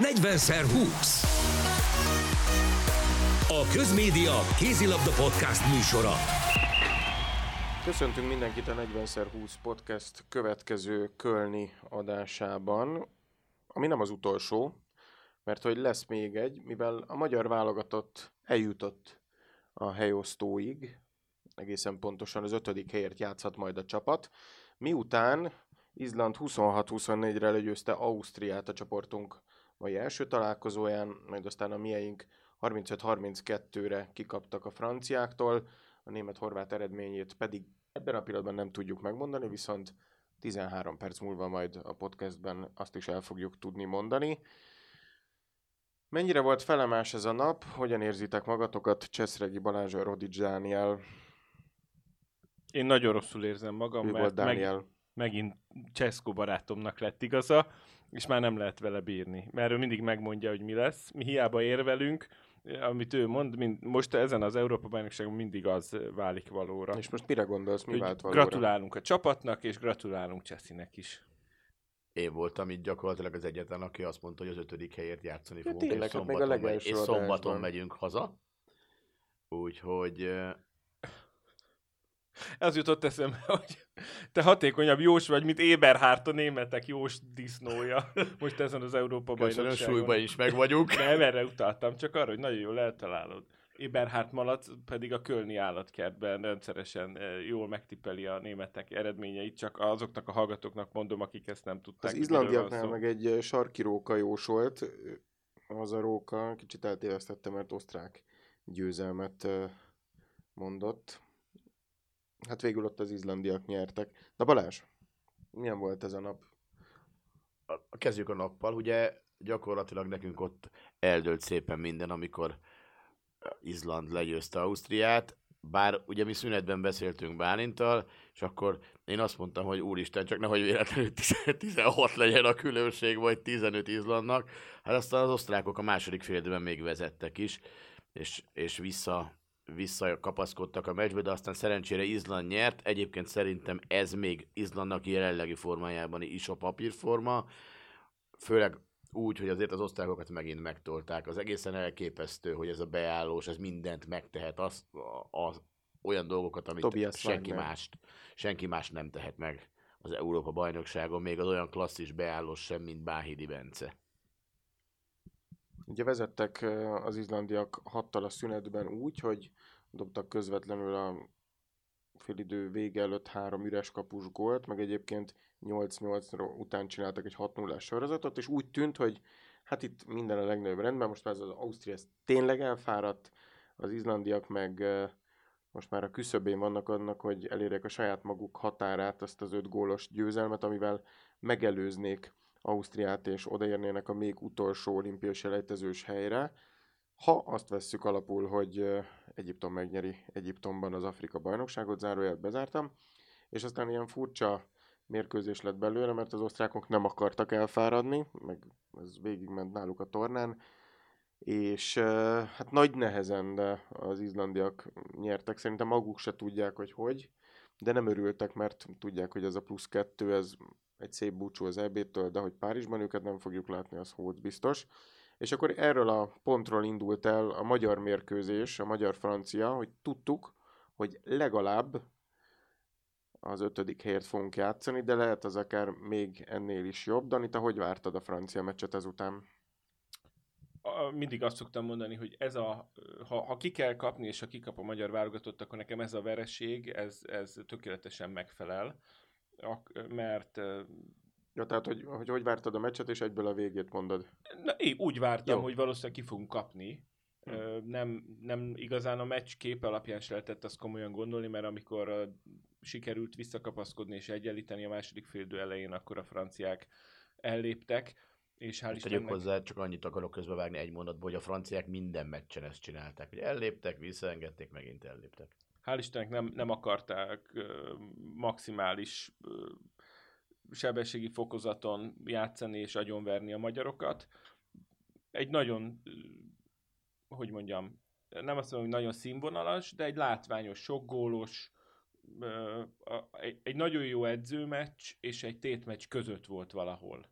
40x20. A Közmédia Kézilabda Podcast műsora. Köszöntünk mindenkit a 40x20 podcast következő Kölni adásában, ami nem az utolsó, mert hogy lesz még egy, mivel a magyar válogatott eljutott a helyosztóig, egészen pontosan az ötödik helyért játszhat majd a csapat, miután Izland 26-24-re legyőzte Ausztriát a csoportunk mai első találkozóján, majd aztán a mieink 35-32-re kikaptak a franciáktól, a német-horvát eredményét pedig ebben a pillanatban nem tudjuk megmondani, viszont 13 perc múlva majd a podcastben azt is el fogjuk tudni mondani. Mennyire volt felemás ez a nap? Hogyan érzitek magatokat? Cseszregi Balázs, Rodics Dániel. Én nagyon rosszul érzem magam, Ő mert volt Dániel. Meg, megint Cseszko barátomnak lett igaza, és már nem lehet vele bírni. Mert ő mindig megmondja, hogy mi lesz. Mi hiába érvelünk, amit ő mond, mind, most ezen az Európa bajnokságon mindig az válik valóra. És most mire gondolsz, mi Hogy vált valóra? gratulálunk a csapatnak, és gratulálunk Cseszinek is. Én voltam itt gyakorlatilag az egyetlen, aki azt mondta, hogy az ötödik helyért játszani Ja, fogunk, tényleg, és hát a szombaton, megy, és szombaton megyünk haza. Úgyhogy eh, Ez jutott eszembe, hogy te hatékonyabb Jós vagy, mint Eberhardt a németek Jós disznója. Most ezen az Európa köszönöm, bajnokságon. súlyban is meg vagyunk. Nem, erre utaltam, csak arra, hogy nagyon jól eltalálod. Eberhard malac pedig a Kölni állatkertben rendszeresen eh, jól megtippeli a németek eredményeit, csak azoknak a hallgatóknak mondom, akik ezt nem tudták. Az izlandiaknál meg egy ö, sarki róka jósolt. Az a róka kicsit eltévesztette, mert osztrák győzelmet ö, mondott. Hát végül ott az izlandiak nyertek. Na Balázs, milyen volt ez a nap? A- Kezdjük a nappal. Ugye gyakorlatilag nekünk ott eldőlt szépen minden, amikor Izland legyőzte Ausztriát, bár ugye mi szünetben beszéltünk Bálintal, és akkor én azt mondtam, hogy úristen, csak nehogy véletlenül 10 16 legyen a különbség, vagy 15 Izlandnak. Hát aztán az osztrákok a második fél még vezettek is, és, és vissza, visszakapaszkodtak a meccsbe, de aztán szerencsére Izland nyert. Egyébként szerintem ez még Izlandnak jelenlegi formájában is a papírforma, főleg úgy, hogy azért az osztrákokat megint megtolták. Az egészen elképesztő, hogy ez a beállós, ez mindent megtehet, az, az, olyan dolgokat, amit Tobias senki mást, senki más nem tehet meg az Európa bajnokságon, még az olyan klasszis beállós sem, mint Báhidi Bence. Ugye vezettek az izlandiak hattal a szünetben úgy, hogy dobtak közvetlenül a félidő vége előtt három üres kapus gólt, meg egyébként 8-8 után csináltak egy 6 0 sorozatot, és úgy tűnt, hogy hát itt minden a legnagyobb rendben, most már ez az Ausztria tényleg elfáradt, az izlandiak meg most már a küszöbén vannak annak, hogy elérjék a saját maguk határát, azt az öt gólos győzelmet, amivel megelőznék Ausztriát, és odaérnének a még utolsó olimpiai selejtezős helyre. Ha azt vesszük alapul, hogy Egyiptom megnyeri Egyiptomban az Afrika bajnokságot, zárójelt bezártam, és aztán ilyen furcsa mérkőzés lett belőle, mert az osztrákok nem akartak elfáradni, meg ez végigment náluk a tornán, és hát nagy nehezen, de az izlandiak nyertek. Szerintem maguk se tudják, hogy hogy, de nem örültek, mert tudják, hogy ez a plusz kettő, ez egy szép búcsú az EB-től, de hogy Párizsban őket nem fogjuk látni, az hót biztos. És akkor erről a pontról indult el a magyar mérkőzés, a magyar-francia, hogy tudtuk, hogy legalább az ötödik helyért fogunk játszani, de lehet az akár még ennél is jobb. Dani, te hogy vártad a francia meccset ezután? Mindig azt szoktam mondani, hogy ez a, ha, ha ki kell kapni, és ha kikap a magyar válogatott, akkor nekem ez a vereség, ez, ez tökéletesen megfelel. Ak- mert Ja, tehát, hogy, hogy hogy vártad a meccset, és egyből a végét mondod. na, én úgy vártam, Jó. hogy valószínűleg ki fogunk kapni. Hm. Nem, nem igazán a meccs kép alapján se lehetett azt komolyan gondolni, mert amikor ö, sikerült visszakapaszkodni és egyenlíteni a második félidő elején, akkor a franciák elléptek, és hál' Tegyük Istennek... hozzá, csak annyit akarok közbevágni egy mondatból, hogy a franciák minden meccsen ezt csinálták, hogy elléptek, visszaengedték, megint elléptek. Hál' Istennek nem, nem akarták maximális sebességi fokozaton játszani és agyonverni a magyarokat. Egy nagyon, hogy mondjam, nem azt mondom, hogy nagyon színvonalas, de egy látványos, a- egy, nagyon jó edzőmeccs és egy tétmeccs között volt valahol.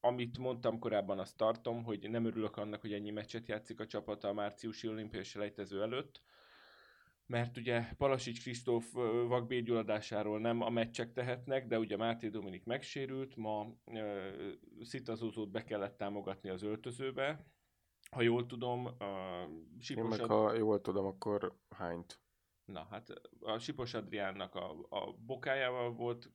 Amit mondtam korábban, azt tartom, hogy nem örülök annak, hogy ennyi meccset játszik a csapata a márciusi olimpiai selejtező előtt, mert ugye Palasics Kristóf ö, vakbélgyulladásáról nem a meccsek tehetnek, de ugye Máté Dominik megsérült, ma uh, Szitazózót be kellett támogatni az öltözőbe, ha jól tudom, a Én Sipos meg, ha jól tudom, akkor hányt. Na, hát a Sipos Adriánnak a, a bokájával volt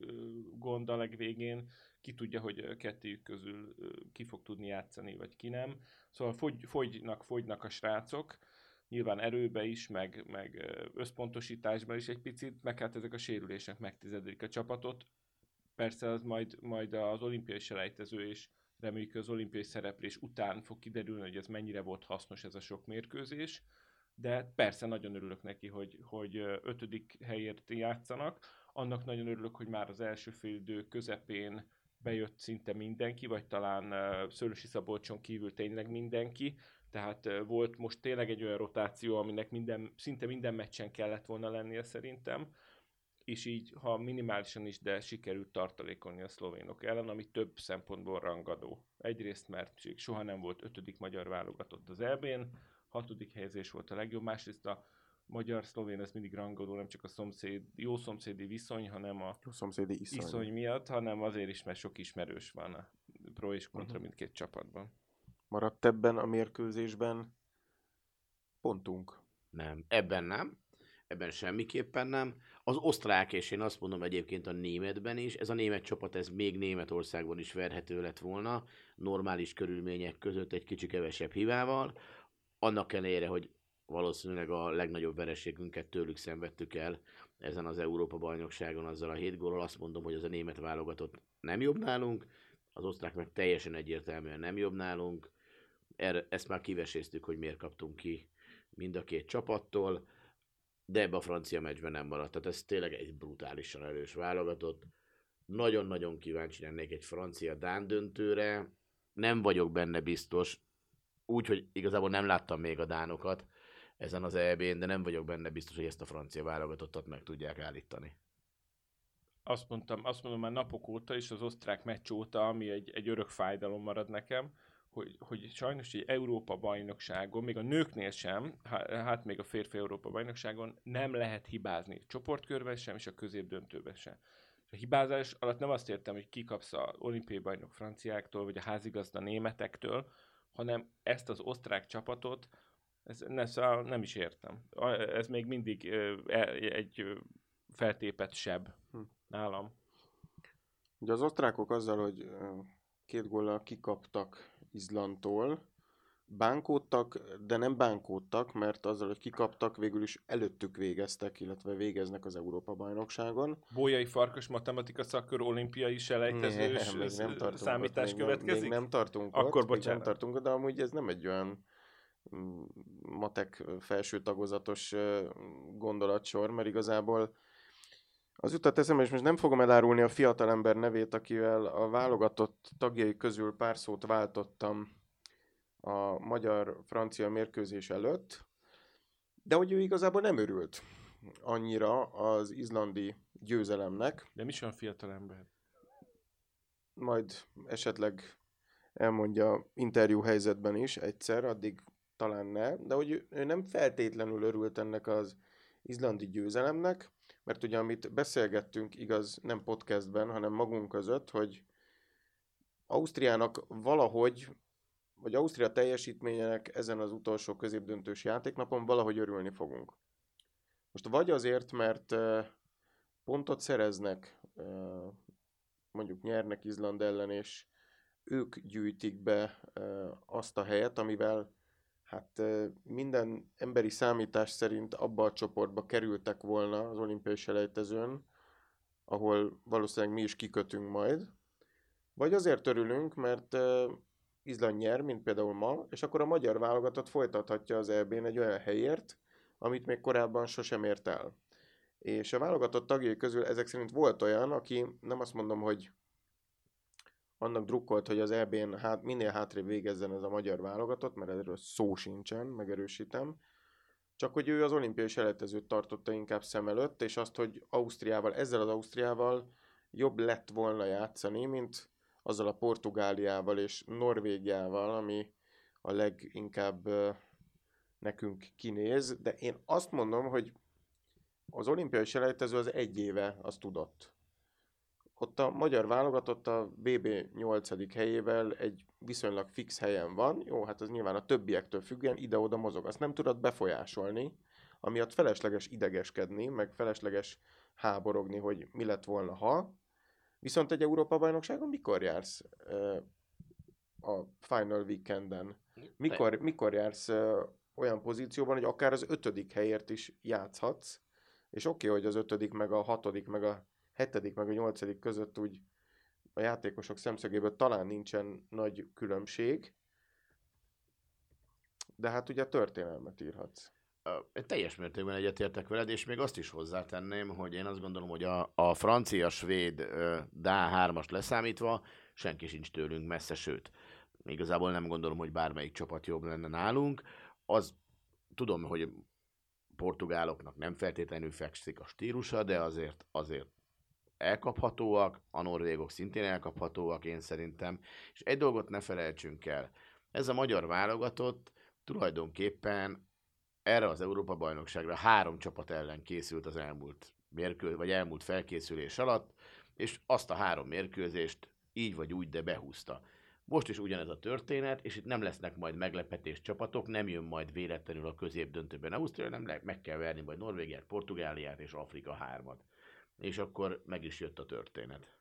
gond a legvégén, ki tudja, hogy kettőjük közül ki fog tudni játszani, vagy ki nem. Szóval fogy, fogynak, fogynak a srácok, nyilván erőbe is, meg, meg összpontosításban is egy picit, meg hát ezek a sérülések megtizedik a csapatot. Persze az majd, majd az olimpiai selejtező és reméljük az olimpiai szereplés után fog kiderülni, hogy ez mennyire volt hasznos ez a sok mérkőzés de persze nagyon örülök neki, hogy, hogy ötödik helyért játszanak. Annak nagyon örülök, hogy már az első félidő közepén bejött szinte mindenki, vagy talán Szörösi Szabolcson kívül tényleg mindenki. Tehát volt most tényleg egy olyan rotáció, aminek minden, szinte minden meccsen kellett volna lennie szerintem és így, ha minimálisan is, de sikerült tartalékolni a szlovénok ellen, ami több szempontból rangadó. Egyrészt, mert soha nem volt ötödik magyar válogatott az EB-n, hatodik helyezés volt a legjobb, másrészt a magyar-szlovén ez mindig rangadó, nem csak a szomszéd, jó szomszédi viszony, hanem a A szomszédi iszony. iszony miatt, hanem azért is, mert sok ismerős van a pro és kontra Mhm. mindkét csapatban. Maradt ebben a mérkőzésben pontunk. Nem, ebben nem. Ebben semmiképpen nem. Az osztrák, és én azt mondom egyébként a németben is, ez a német csapat, ez még Németországban is verhető lett volna, normális körülmények között egy kicsi kevesebb hibával, annak ellenére, hogy valószínűleg a legnagyobb vereségünket tőlük szenvedtük el ezen az Európa-bajnokságon azzal a hét góllal. Azt mondom, hogy az a német válogatott nem jobb nálunk, az osztrák meg teljesen egyértelműen nem jobb nálunk. Erre, ezt már kiveséztük, hogy miért kaptunk ki mind a két csapattól, de ebbe a francia meccsben nem maradt. Tehát ez tényleg egy brutálisan erős válogatott. Nagyon-nagyon kíváncsi lennék egy francia-dán döntőre. Nem vagyok benne biztos, úgyhogy igazából nem láttam még a dánokat ezen az EB-n, de nem vagyok benne biztos, hogy ezt a francia válogatottat meg tudják állítani. Azt mondtam, azt mondom már napok óta is, az osztrák meccs óta, ami egy, egy örök fájdalom marad nekem, hogy, hogy sajnos egy Európa bajnokságon, még a nőknél sem, há- hát még a férfi Európa bajnokságon nem lehet hibázni. Csoportkörben sem, és a középdöntőben sem. A hibázás alatt nem azt értem, hogy kikapsz a olimpiai bajnok franciáktól, vagy a házigazda németektől, hanem ezt az osztrák csapatot, ez, ne, nem is értem. Ez még mindig e- egy feltépet seb Hm. nálam. Ugye az osztrákok azzal, hogy két góllal kikaptak Izlandtól, bánkódtak, de nem bánkódtak, mert azzal, hogy kikaptak, végül is előttük végeztek, illetve végeznek az Európa-bajnokságon. Bolyai Farkas matematika szakkör olimpiai selejtezős még nem tartunk számítás ott, következik? Nem, még nem tartunk Akkor ott, bocsánat. nem tartunk de amúgy ez nem egy olyan mm, matek felső tagozatos gondolatsor, mert igazából az jutott eszembe, és most nem fogom elárulni a fiatalember nevét, akivel a válogatott tagjai közül pár szót váltottam a magyar-francia mérkőzés előtt, de hogy ő igazából nem örült annyira az izlandi győzelemnek, De mi is olyan fiatal ember? majd esetleg elmondja interjú helyzetben is egyszer, addig talán ne, de hogy ő- nem feltétlenül örült ennek az izlandi győzelemnek, mert ugye amit beszélgettünk, igaz, nem podcastben, hanem magunk között, hogy Ausztriának valahogy, vagy Ausztria teljesítményének ezen az utolsó középdöntős játéknapon valahogy örülni fogunk. Most vagy azért, mert pontot szereznek, mondjuk nyernek Izland ellen, és ők gyűjtik be azt a helyet, amivel hát minden emberi számítás szerint abba a csoportba kerültek volna az olimpiai selejtezőn, ahol valószínűleg mi is kikötünk majd. Vagy azért örülünk, mert Izland nyer, mint például ma, és akkor a magyar válogatott folytathatja az EB-n egy olyan helyért, amit még korábban sosem ért el. És a válogatott tagjai közül ezek szerint volt olyan, aki nem azt mondom, hogy annak drukkolt, hogy az EB-n hát, minél hátrébb végezzen ez a magyar válogatott, mert erről szó sincsen, megerősítem. Csak hogy ő az olimpiai selejtezőt tartotta inkább szem előtt, és azt, hogy Ausztriával, ezzel az Ausztriával jobb lett volna játszani, mint azzal a Portugáliával és Norvégiával, ami a leginkább nekünk kinéz, de én azt mondom, hogy az olimpiai selejtező az egy éve, az tudott. Ott a magyar válogatott a BB 8. helyével egy viszonylag fix helyen van, jó, hát az nyilván a többiektől függően ide-oda mozog, azt nem tudod befolyásolni, amiatt felesleges idegeskedni, meg felesleges háborogni, hogy mi lett volna, ha. Viszont egy Európa-bajnokságon mikor jársz a final weekenden? Mikor, mikor jársz olyan pozícióban, hogy akár az ötödik helyért is játszhatsz, és oké, okay, hogy az ötödik, meg a hatodik, meg a hetedik, meg a nyolcadik között úgy a játékosok szemszögéből talán nincsen nagy különbség, de hát ugye történelmet írhatsz. Teljes mértékben egyetértek veled, és még azt is hozzátenném, hogy én azt gondolom, hogy a, a francia, svéd, Dá 3-ast leszámítva senki sincs tőlünk messze, sőt, igazából nem gondolom, hogy bármelyik csapat jobb lenne nálunk. Az tudom, hogy portugáloknak nem feltétlenül fekszik a stílusa, de azért, azért elkaphatóak, a norvégok szintén elkaphatóak, én szerintem. És egy dolgot ne felejtsünk el, ez a magyar válogatott tulajdonképpen erre az Európa-bajnokságra három csapat ellen készült az elmúlt mérkő, vagy elmúlt felkészülés alatt, és azt a három mérkőzést így vagy úgy, de behúzta. Most is ugyanez a történet, és itt nem lesznek majd meglepetés csapatok, nem jön majd véletlenül a közép döntőben Ausztria, nem le- meg kell verni majd Norvégiát, Portugáliát és Afrika hármat. És akkor meg is jött a történet.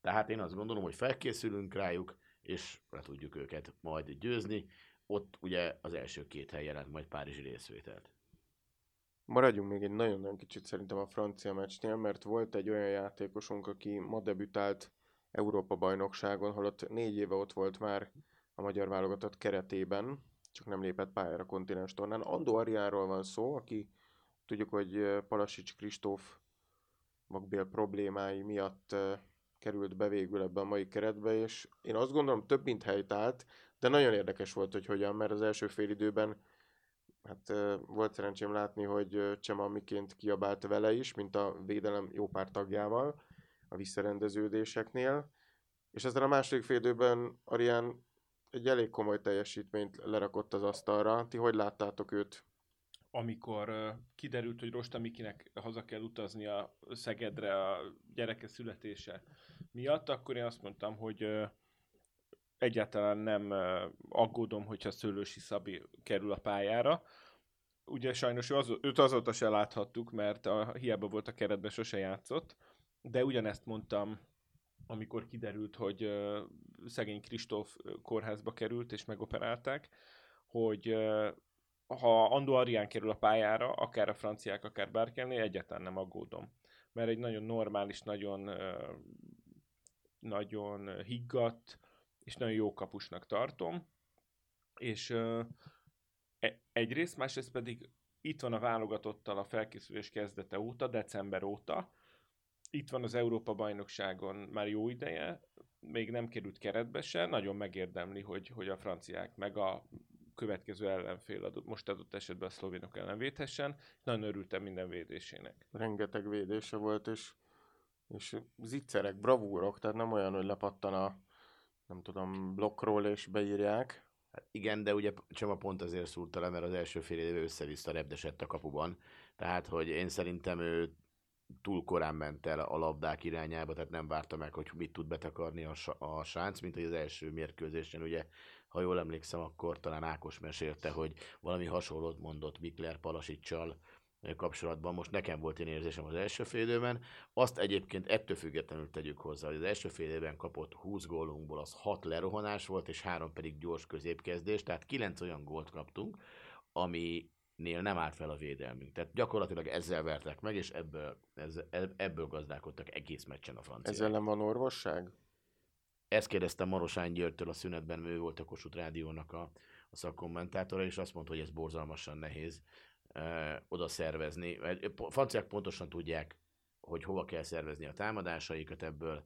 Tehát én azt gondolom, hogy felkészülünk rájuk, és le tudjuk őket majd győzni. Ott ugye az első két hely jelent majd Párizsi részvételt. Maradjunk még egy nagyon-nagyon kicsit szerintem a francia meccsnél, mert volt egy olyan játékosunk, aki ma debütált Európa-bajnokságon, holott négy éve ott volt már a magyar válogatott keretében, csak nem lépett pályára kontinens tornán. Andó Ariáról van szó, aki tudjuk, hogy Palasics Kristóf vakbél problémái miatt került be végül ebbe a mai keretbe, és én azt gondolom több mint helytált, de nagyon érdekes volt, hogy hogyan, mert az első fél időben hát volt szerencsém látni, hogy Csema miként kiabált vele is, mint a védelem jó pár tagjával, a visszarendeződéseknél, és ezzel a második félidőben Arián egy elég komoly teljesítményt lerakott az asztalra. Ti hogy láttátok őt? Amikor kiderült, hogy Rosta Mikinek haza kell utazni a Szegedre a gyereke születése miatt, akkor én azt mondtam, hogy egyáltalán nem aggódom, hogyha Szőlősi Szabi kerül a pályára. Ugye sajnos az, őt azóta se láthattuk, mert a, hiába volt a keretben, sose játszott de ugyanezt mondtam, amikor kiderült, hogy uh, szegény Kristóf kórházba került és megoperálták, hogy uh, ha Andó Arián kerül a pályára, akár a franciák, akár bárkelnél, egyáltalán nem aggódom. Mert egy nagyon normális, nagyon, uh, nagyon higgadt, és nagyon jó kapusnak tartom. És uh, egyrészt, másrészt pedig itt van a válogatottal a felkészülés kezdete óta, december óta, itt van az Európa-bajnokságon már jó ideje, még nem került keretbe se, nagyon megérdemli, hogy, hogy a franciák meg a következő ellenfél adott, most adott esetben a szlovénok ellen védhessen. Nagyon örültem minden védésének. Rengeteg védése volt, és, és zicserek, bravúrok, tehát nem olyan, hogy lepattan a nem tudom, blokkról és beírják. Hát igen, de ugye Csema pont azért szúrta le, mert az első fél évben össze-vissza repdesett a kapuban. Tehát, hogy én szerintem ő túl korán ment el a labdák irányába, tehát nem várta meg, hogy mit tud betakarni a, a sánc, mint hogy az első mérkőzésen, ugye, ha jól emlékszem, akkor talán Ákos mesélte, hogy valami hasonlót mondott Mikler Palasicsal kapcsolatban. Most nekem volt én érzésem az első félidőben. Azt egyébként ettől függetlenül tegyük hozzá, hogy az első félidőben kapott 20 gólunkból az 6 lerohanás volt, és 3 pedig gyors középkezdés, tehát 9 olyan gólt kaptunk, ami nél nem állt fel a védelmünk. Tehát gyakorlatilag ezzel vertek meg, és ebből, ez, ebből gazdálkodtak egész meccsen a franciák. Ezzel nem van orvosság? Ezt kérdeztem Marosány Györgytől a szünetben, ő volt a Kossuth Rádiónak a, a szakkommentátora, és azt mondta, hogy ez borzalmasan nehéz oda szervezni. A franciák pontosan tudják, hogy hova kell szervezni a támadásaikat ebből.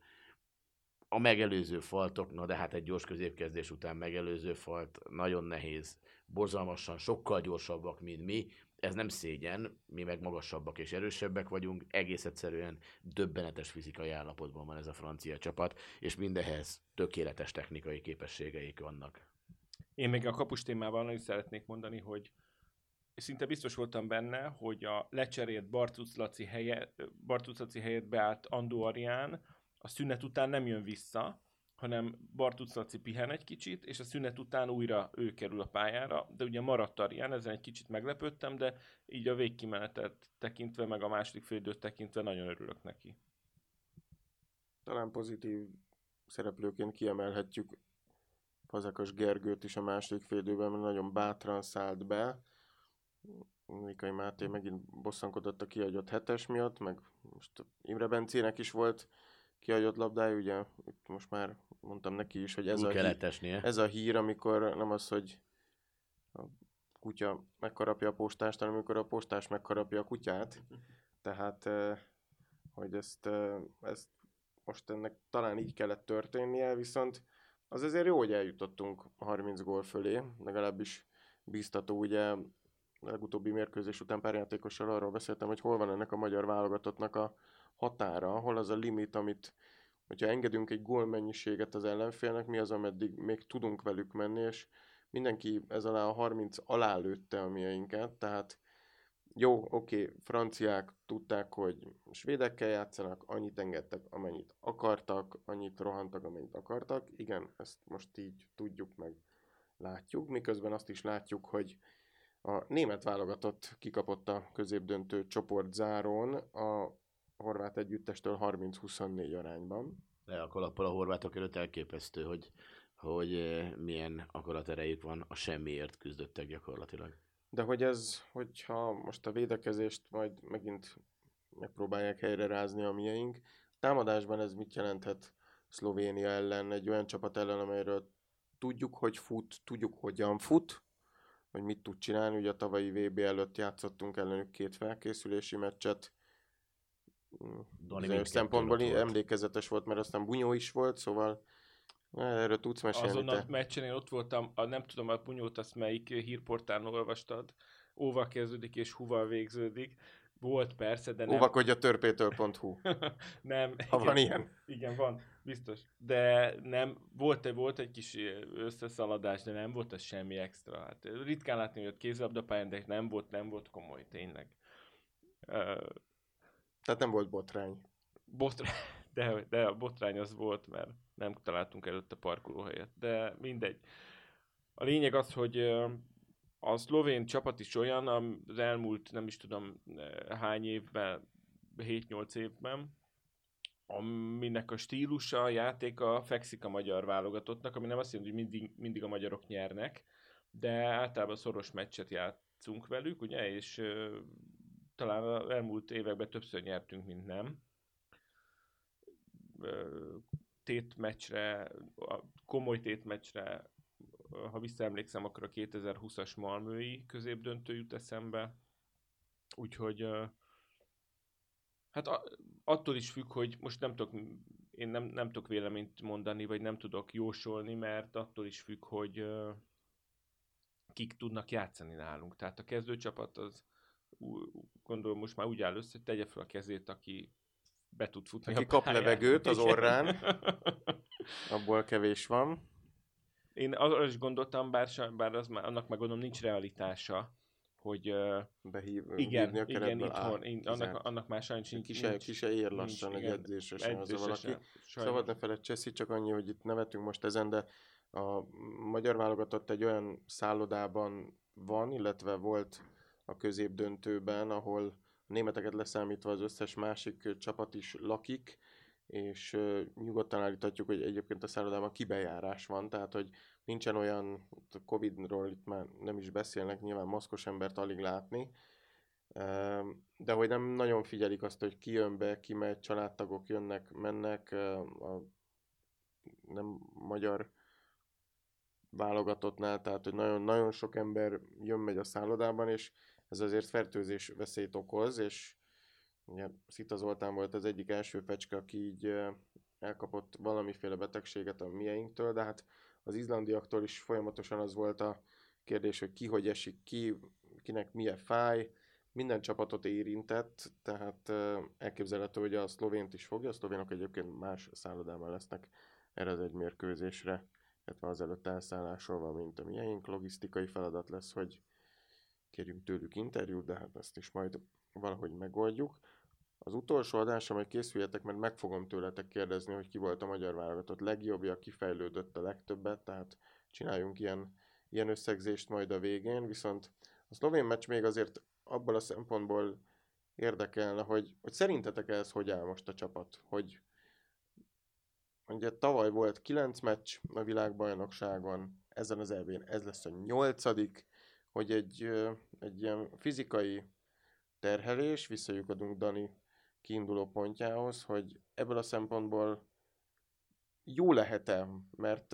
A megelőző faltok, na de hát egy gyors középkezdés után megelőző falt nagyon nehéz borzalmasan sokkal gyorsabbak, mint mi, ez nem szégyen, mi meg magasabbak és erősebbek vagyunk, egész egyszerűen döbbenetes fizikai állapotban van ez a francia csapat, és mindehhez tökéletes technikai képességeik vannak. Én még a kapus témában is szeretnék mondani, hogy szinte biztos voltam benne, hogy a lecserélt Bartusz Laci, helye, Bartusz Laci helyett beállt Andó Arián a szünet után nem jön vissza, hanem Bartusz Laci pihen egy kicsit, és a szünet után újra ő kerül a pályára, de ugye maradt Arián, ezen egy kicsit meglepődtem, de így a végkimenetet tekintve, meg a második félidőt tekintve nagyon örülök neki. Talán pozitív szereplőként kiemelhetjük Fazekas Gergőt is a második félidőben, mert nagyon bátran szállt be. Mikai Máté megint bosszankodott a kiadott hetes miatt, meg most Imre Bencének is volt kiadott labdája, ugye itt most már mondtam neki is, hogy ez, a hír, esnie. ez a hír, amikor nem az, hogy a kutya megkarapja a postást, hanem amikor a postás megkarapja a kutyát. Tehát, eh, hogy ezt, ezt most ennek talán így kellett történnie, viszont az azért jó, hogy eljutottunk a 30 gól fölé, legalábbis biztató, ugye legutóbbi mérkőzés után pár játékossal arról beszéltem, hogy hol van ennek a magyar válogatottnak a határa, hol az a limit, amit, hogyha engedünk egy gólmennyiséget az ellenfélnek, mi az, ameddig még tudunk velük menni, és mindenki ez alá a 30 alá lőtte a mieinket, tehát jó, oké, okay, franciák tudták, hogy svédekkel játszanak, annyit engedtek, amennyit akartak, annyit rohantak, amennyit akartak. Igen, ezt most így tudjuk meg látjuk, miközben azt is látjuk, hogy a német válogatott kikapott a középdöntő csoport zárón a horvát együttestől 30-24 arányban. De a kalappal a horvátok előtt elképesztő, hogy, hogy eh, milyen akaraterejük van, a semmiért küzdöttek gyakorlatilag. De hogy ez, hogyha most a védekezést majd megint megpróbálják helyre rázni a mieink, támadásban ez mit jelenthet Szlovénia ellen, egy olyan csapat ellen, amelyről tudjuk, hogy fut, tudjuk, hogyan fut, hogy mit tud csinálni. Ugye a tavalyi VB előtt játszottunk ellenük két felkészülési meccset. Bizonyos szempontból volt. emlékezetes volt, mert aztán Bunyó is volt, szóval erről tudsz mesélni. Azon a meccsen én ott voltam, a, nem tudom, a Bunyót azt melyik hírportálon olvastad, óva kezdődik és huval végződik. Volt persze, de nem... Óvakodj a törpétől.hu, nem. ha van ilyen. Igen, van, biztos. De nem, volt, egy- volt egy kis összeszaladás, de nem volt az semmi extra. Hát ritkán látni, hogy ott kézilabdapályán, de nem volt, nem volt komoly, tényleg. Uh, Tehát nem volt botrány. botrány, de, de a botrány az volt, mert nem találtunk előtte parkolóhelyet. De mindegy. A lényeg az, hogy a szlovén csapat is olyan, az elmúlt nem is tudom eh, hány évben, 7-8 évben, aminek a stílusa, a játéka fekszik a magyar válogatottnak, ami nem azt jelenti, hogy mindig, mindig a magyarok nyernek, de általában szoros meccset játszunk velük, ugye, és ö, talán az elmúlt években többször nyertünk, mint nem. Ö, Tétmeccsre, komoly tétmeccsre, ha visszaemlékszem, akkor a 2020-as Malmői középdöntő jut eszembe. Úgyhogy hát attól is függ, hogy most nem tudok, én nem, nem tudok véleményt mondani, vagy nem tudok jósolni, mert attól is függ, hogy kik tudnak játszani nálunk. Tehát a kezdőcsapat az gondolom most már úgy áll össze, hogy tegye fel a kezét, aki be tud futni Aki a kap levegőt az orrán. Abból kevés van. Én arra is gondoltam, bár, bár az már, annak meg gondolom nincs realitása, hogy Behív, igen, a igen, itthon, én, annak, annak már sajnos nincs. ki, se, nincs, ki se ér nincs, lassan egy igen, edzésre sem edzésre valaki. sem, Szabad ne feled Cseszi, csak annyi, hogy itt nevetünk most ezen, de a magyar válogatott egy olyan szállodában van, illetve volt a középdöntőben, ahol a németeket leszámítva az összes másik csapat is lakik, és nyugodtan állíthatjuk, hogy egyébként a szállodában kibejárás van, tehát hogy nincsen olyan, Covid-ról itt már nem is beszélnek, nyilván maszkos embert alig látni, de hogy nem nagyon figyelik azt, hogy ki jön be, ki megy, családtagok jönnek, mennek, a nem magyar válogatottnál, tehát hogy nagyon, nagyon sok ember jön-megy a szállodában, és ez azért fertőzés veszélyt okoz, és ugye Szita Zoltán volt az egyik első fecske, aki így elkapott valamiféle betegséget a mieinktől, de hát az izlandiaktól is folyamatosan az volt a kérdés, hogy ki hogy esik ki, kinek milyen fáj, minden csapatot érintett, tehát elképzelhető, hogy a szlovént is fogja, a szlovénok egyébként más szállodában lesznek erre az egy mérkőzésre, illetve az előtt elszállásról van, mint a miénk. Logisztikai feladat lesz, hogy kérjünk tőlük interjút, de hát ezt is majd valahogy megoldjuk. Az utolsó adásra majd készüljetek, mert meg fogom tőletek kérdezni, hogy ki volt a magyar válogatott legjobbja, ki fejlődött a legtöbbet, tehát csináljunk ilyen, ilyen összegzést majd a végén, viszont a szlovén meccs még azért abból a szempontból érdekelne, hogy, hogy szerintetek ez hogy áll most a csapat, hogy ugye tavaly volt 9 meccs a világbajnokságon, ezen az elvén ez lesz a nyolcadik, hogy egy, egy ilyen fizikai terhelés, visszajukadunk Dani kiinduló pontjához, hogy ebből a szempontból jó lehet-e, mert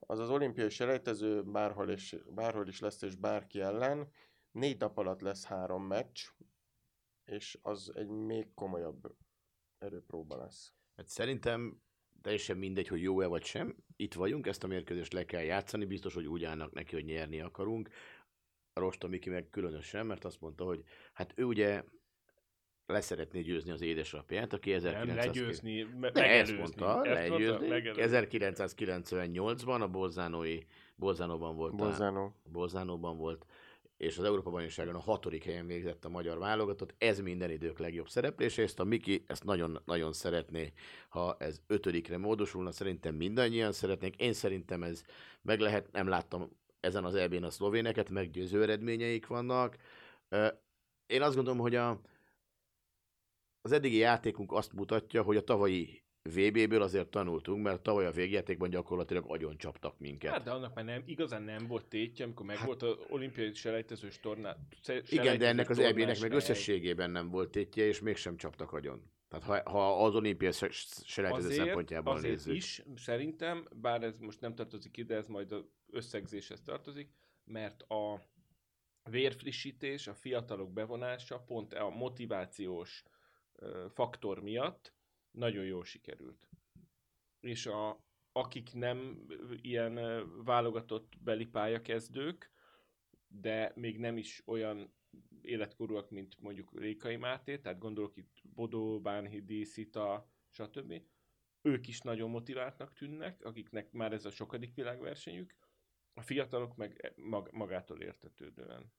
az az olimpiai selejtező bárhol is, bárhol is lesz és bárki ellen, négy nap alatt lesz három meccs, és az egy még komolyabb erőpróba lesz. Hát szerintem teljesen mindegy, hogy jó-e vagy sem. Itt vagyunk, ezt a mérkőzést le kell játszani, biztos, hogy úgy állnak neki, hogy nyerni akarunk. Rosta Miki meg különösen, mert azt mondta, hogy hát ő ugye leszeretné győzni az édesapját, aki 1900... Nem legyőzni, me- Ne, ezt megelőzni. mondta, Ezt mondta, legyőzni. megelőzni. 1998-ban a Bolzánói, Bolzánóban volt. a- Bolzano. Bolzánóban volt, és az Európa bajnokságon a hatodik helyen végzett a magyar válogatott. Ez minden idők legjobb szereplése, ezt a Miki ezt nagyon-nagyon szeretné, ha ez ötödikre módosulna. Szerintem mindannyian szeretnék. Én szerintem ez meg lehet, nem láttam ezen az EB-n a szlovéneket, meggyőző eredményeik vannak. Én azt gondolom, hogy a, az eddigi játékunk azt mutatja, hogy a tavalyi VB-ből azért tanultunk, mert tavaly a végjátékban gyakorlatilag agyon csaptak minket. Hát, de annak már nem, igazán nem volt tétje, amikor meg Hát- volt az olimpiai selejtezős torná. Igen, de ennek az EB-nek meg összességében nem volt tétje, és mégsem csaptak agyon. Tehát ha, ha az olimpiai se- selejtező szempontjából azért nézzük. is, szerintem, bár ez most nem tartozik ide, ez majd az összegzéshez tartozik, mert a vérfrissítés, a fiatalok bevonása pont a motivációs faktor miatt nagyon jól sikerült. És a, akik nem ilyen válogatott beli pályakezdők, de még nem is olyan életkorúak, mint mondjuk Rékai Máté, tehát gondolok itt Bodó, Bánhidi, Szita, stb. Ők is nagyon motiváltnak tűnnek, akiknek már ez a sokadik világversenyük, a fiatalok meg mag- magától értetődően.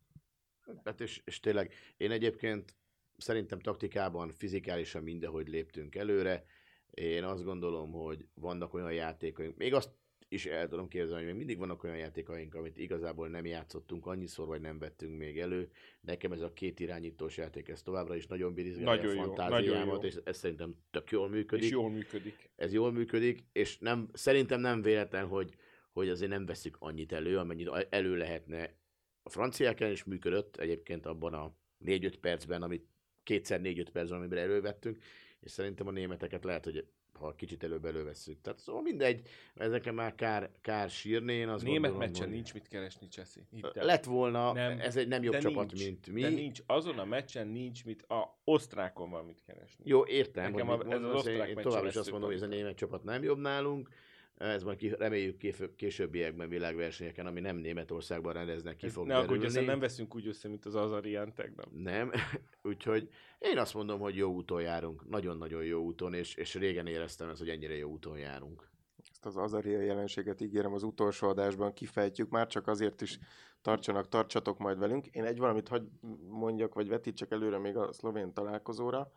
Hát és, és tényleg, én egyébként szerintem taktikában, fizikálisan mindenhogy léptünk előre. Én azt gondolom, hogy vannak olyan játékaink, még azt is el tudom képzelni, hogy még mindig vannak olyan játékaink, amit igazából nem játszottunk annyiszor, vagy nem vettünk még elő. Nekem ez a két irányítós játék, ez továbbra is nagyon birizgálja Nagyon a jó, fantáziámat, nagyon és ez szerintem tök jól működik És jól működik. ez jól működik, és nem, szerintem nem véletlen, hogy, hogy azért nem veszük annyit elő, amennyit elő lehetne. A franciák ellen is működött egyébként abban a 4-5 percben, amit kétszer 4-5 percben, amiben elővettünk, és szerintem a németeket lehet, hogy ha kicsit előbb elővesszük. Tehát szóval mindegy, ezeken már kár, kár sírni, én azt Német gondolom, meccsen hogy nincs mit keresni, Cseszi. Hidd el. Lett volna, Nem, ez egy nem jobb de csapat, nincs, mint mi. De nincs, azon a meccsen nincs mit, a osztrákon van mit keresni. Jó, értem, Nekem hogy a- ez az én, osztrák én meccsen továbbra is azt mondom, hogy ez a német csapat nem jobb nálunk. Ez majd ki, reméljük később, későbbiekben világversenyeken, ami nem Németországban rendeznek, ki fog ne aggódj, nem veszünk úgy össze, mint az Azarian tegnap. Nem, úgyhogy én azt mondom, hogy jó úton járunk, nagyon-nagyon jó úton, és, és régen éreztem ezt, hogy ennyire jó úton járunk. Ezt az Azaria jelenséget ígérem az utolsó adásban kifejtjük, már csak azért is tartsanak, tartsatok majd velünk. Én egy valamit hagy mondjak, vagy vetítsek előre még a szlovén találkozóra.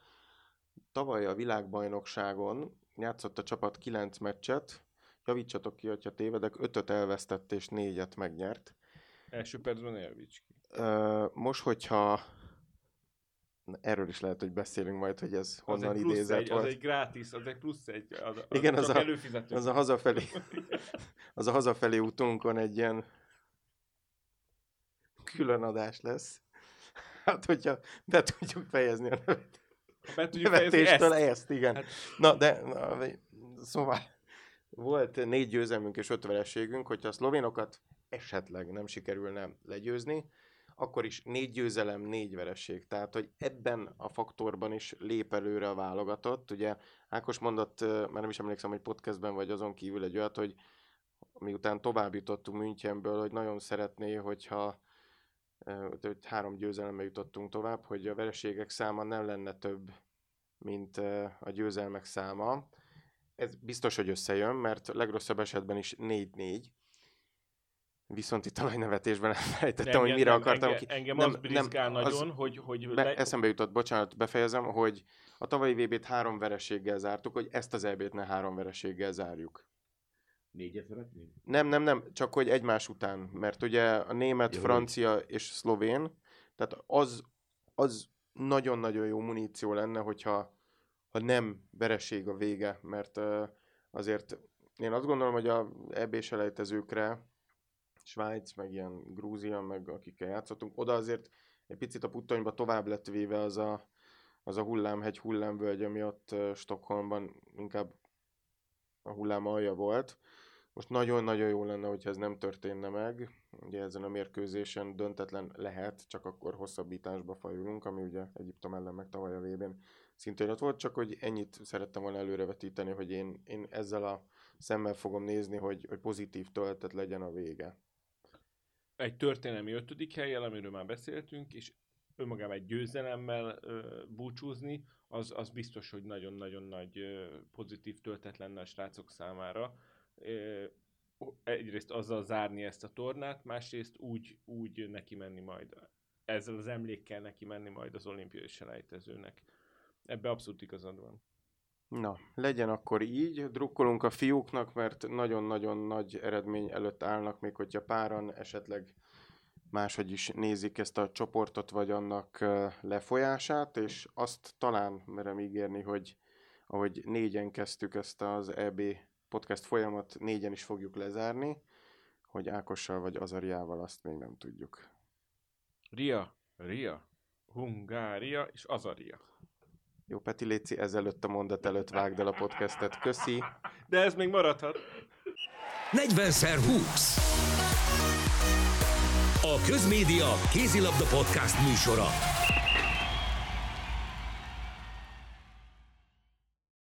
Tavaly a világbajnokságon játszott a csapat 9 meccset, javítsatok ki, hogyha tévedek, 5-öt elvesztett és 4-et megnyert. Első percben elvics ki. Most, hogyha erről is lehet, hogy beszélünk majd, hogy ez Az honnan plusz idézett egy, volt. az egy gratis, az egy plusz egy. Az, az Igen, az a- előfizető. Az a hazafelé, az a hazafelé útunkon egy ilyen külön adás lesz. Hát, hogyha be tudjuk fejezni a nevet- Be tudjuk fejezni ezt. ezt, igen. Hát- Na, de na, szóval volt négy győzelmünk és öt vereségünk, hogyha a szlovénokat esetleg nem sikerülne legyőzni, akkor is négy győzelem, négy vereség. Tehát, hogy ebben a faktorban is lép előre a válogatott. Ugye Ákos mondott, már nem is emlékszem, hogy podcastben vagy azon kívül egy olyat, hogy miután tovább jutottunk Münchenből, hogy nagyon szeretné, hogyha hogy három győzelemmel jutottunk tovább, hogy a vereségek száma nem lenne több, mint a győzelmek száma. Ez biztos, hogy összejön, mert legrosszabb esetben is 4-4. Viszont itt a nagy nevetésben elfelejtettem, hogy mire akartam. Engem, engem nem, az brizgál nem, nagyon, az hogy... hogy be, le... Eszembe jutott, bocsánat, befejezem, hogy a tavalyi VB-t három vereséggel zártuk, hogy ezt az EB-t ne három vereséggel zárjuk. Négyet szeretnénk? Nem, nem, nem, csak hogy egymás után, mert ugye a német, Jó, francia és szlovén, tehát az, az nagyon-nagyon jó muníció lenne, hogyha ha nem vereség a vége, mert azért én azt gondolom, hogy a EB-s Svájc, meg ilyen Grúzia, meg akikkel játszottunk, oda azért egy picit a puttonyba tovább lett véve az a, az a hullámhegy, hullámvölgy, ami ott Stockholmban inkább a hullám alja volt. Most nagyon-nagyon jó lenne, hogyha ez nem történne meg. Ugye ezen a mérkőzésen döntetlen lehet, csak akkor hosszabbításba fajulunk, ami ugye Egyiptom ellen meg tavaly a vb szintén ott volt, csak hogy ennyit szerettem volna előrevetíteni, hogy én, én ezzel a szemmel fogom nézni, hogy, hogy pozitív töltet legyen a vége. Egy történelmi ötödik helyjel, amiről már beszéltünk, és önmagában egy győzelemmel ö, búcsúzni, az, az biztos, hogy nagyon-nagyon nagy ö, pozitív töltet lenne a srácok számára egyrészt azzal zárni ezt a tornát, másrészt úgy, úgy neki menni majd, ezzel az emlékkel neki menni majd az olimpiai selejtezőnek. Ebbe abszolút igazad van. Na, legyen akkor így. Drukkolunk a fiúknak, mert nagyon-nagyon nagy eredmény előtt állnak, még hogyha páran esetleg máshogy is nézik ezt a csoportot, vagy annak lefolyását, és azt talán merem ígérni, hogy ahogy négyen kezdtük ezt az EB podcast folyamat négyen is fogjuk lezárni, hogy Ákossal vagy Azariával azt még nem tudjuk. Ria, Ria, Hungária és Azaria. Jó, Peti Léci, ezelőtt a mondat előtt vágd el a podcastet. Köszi. De ez még maradhat. 40x20 A Közmédia Kézilabda Podcast műsora.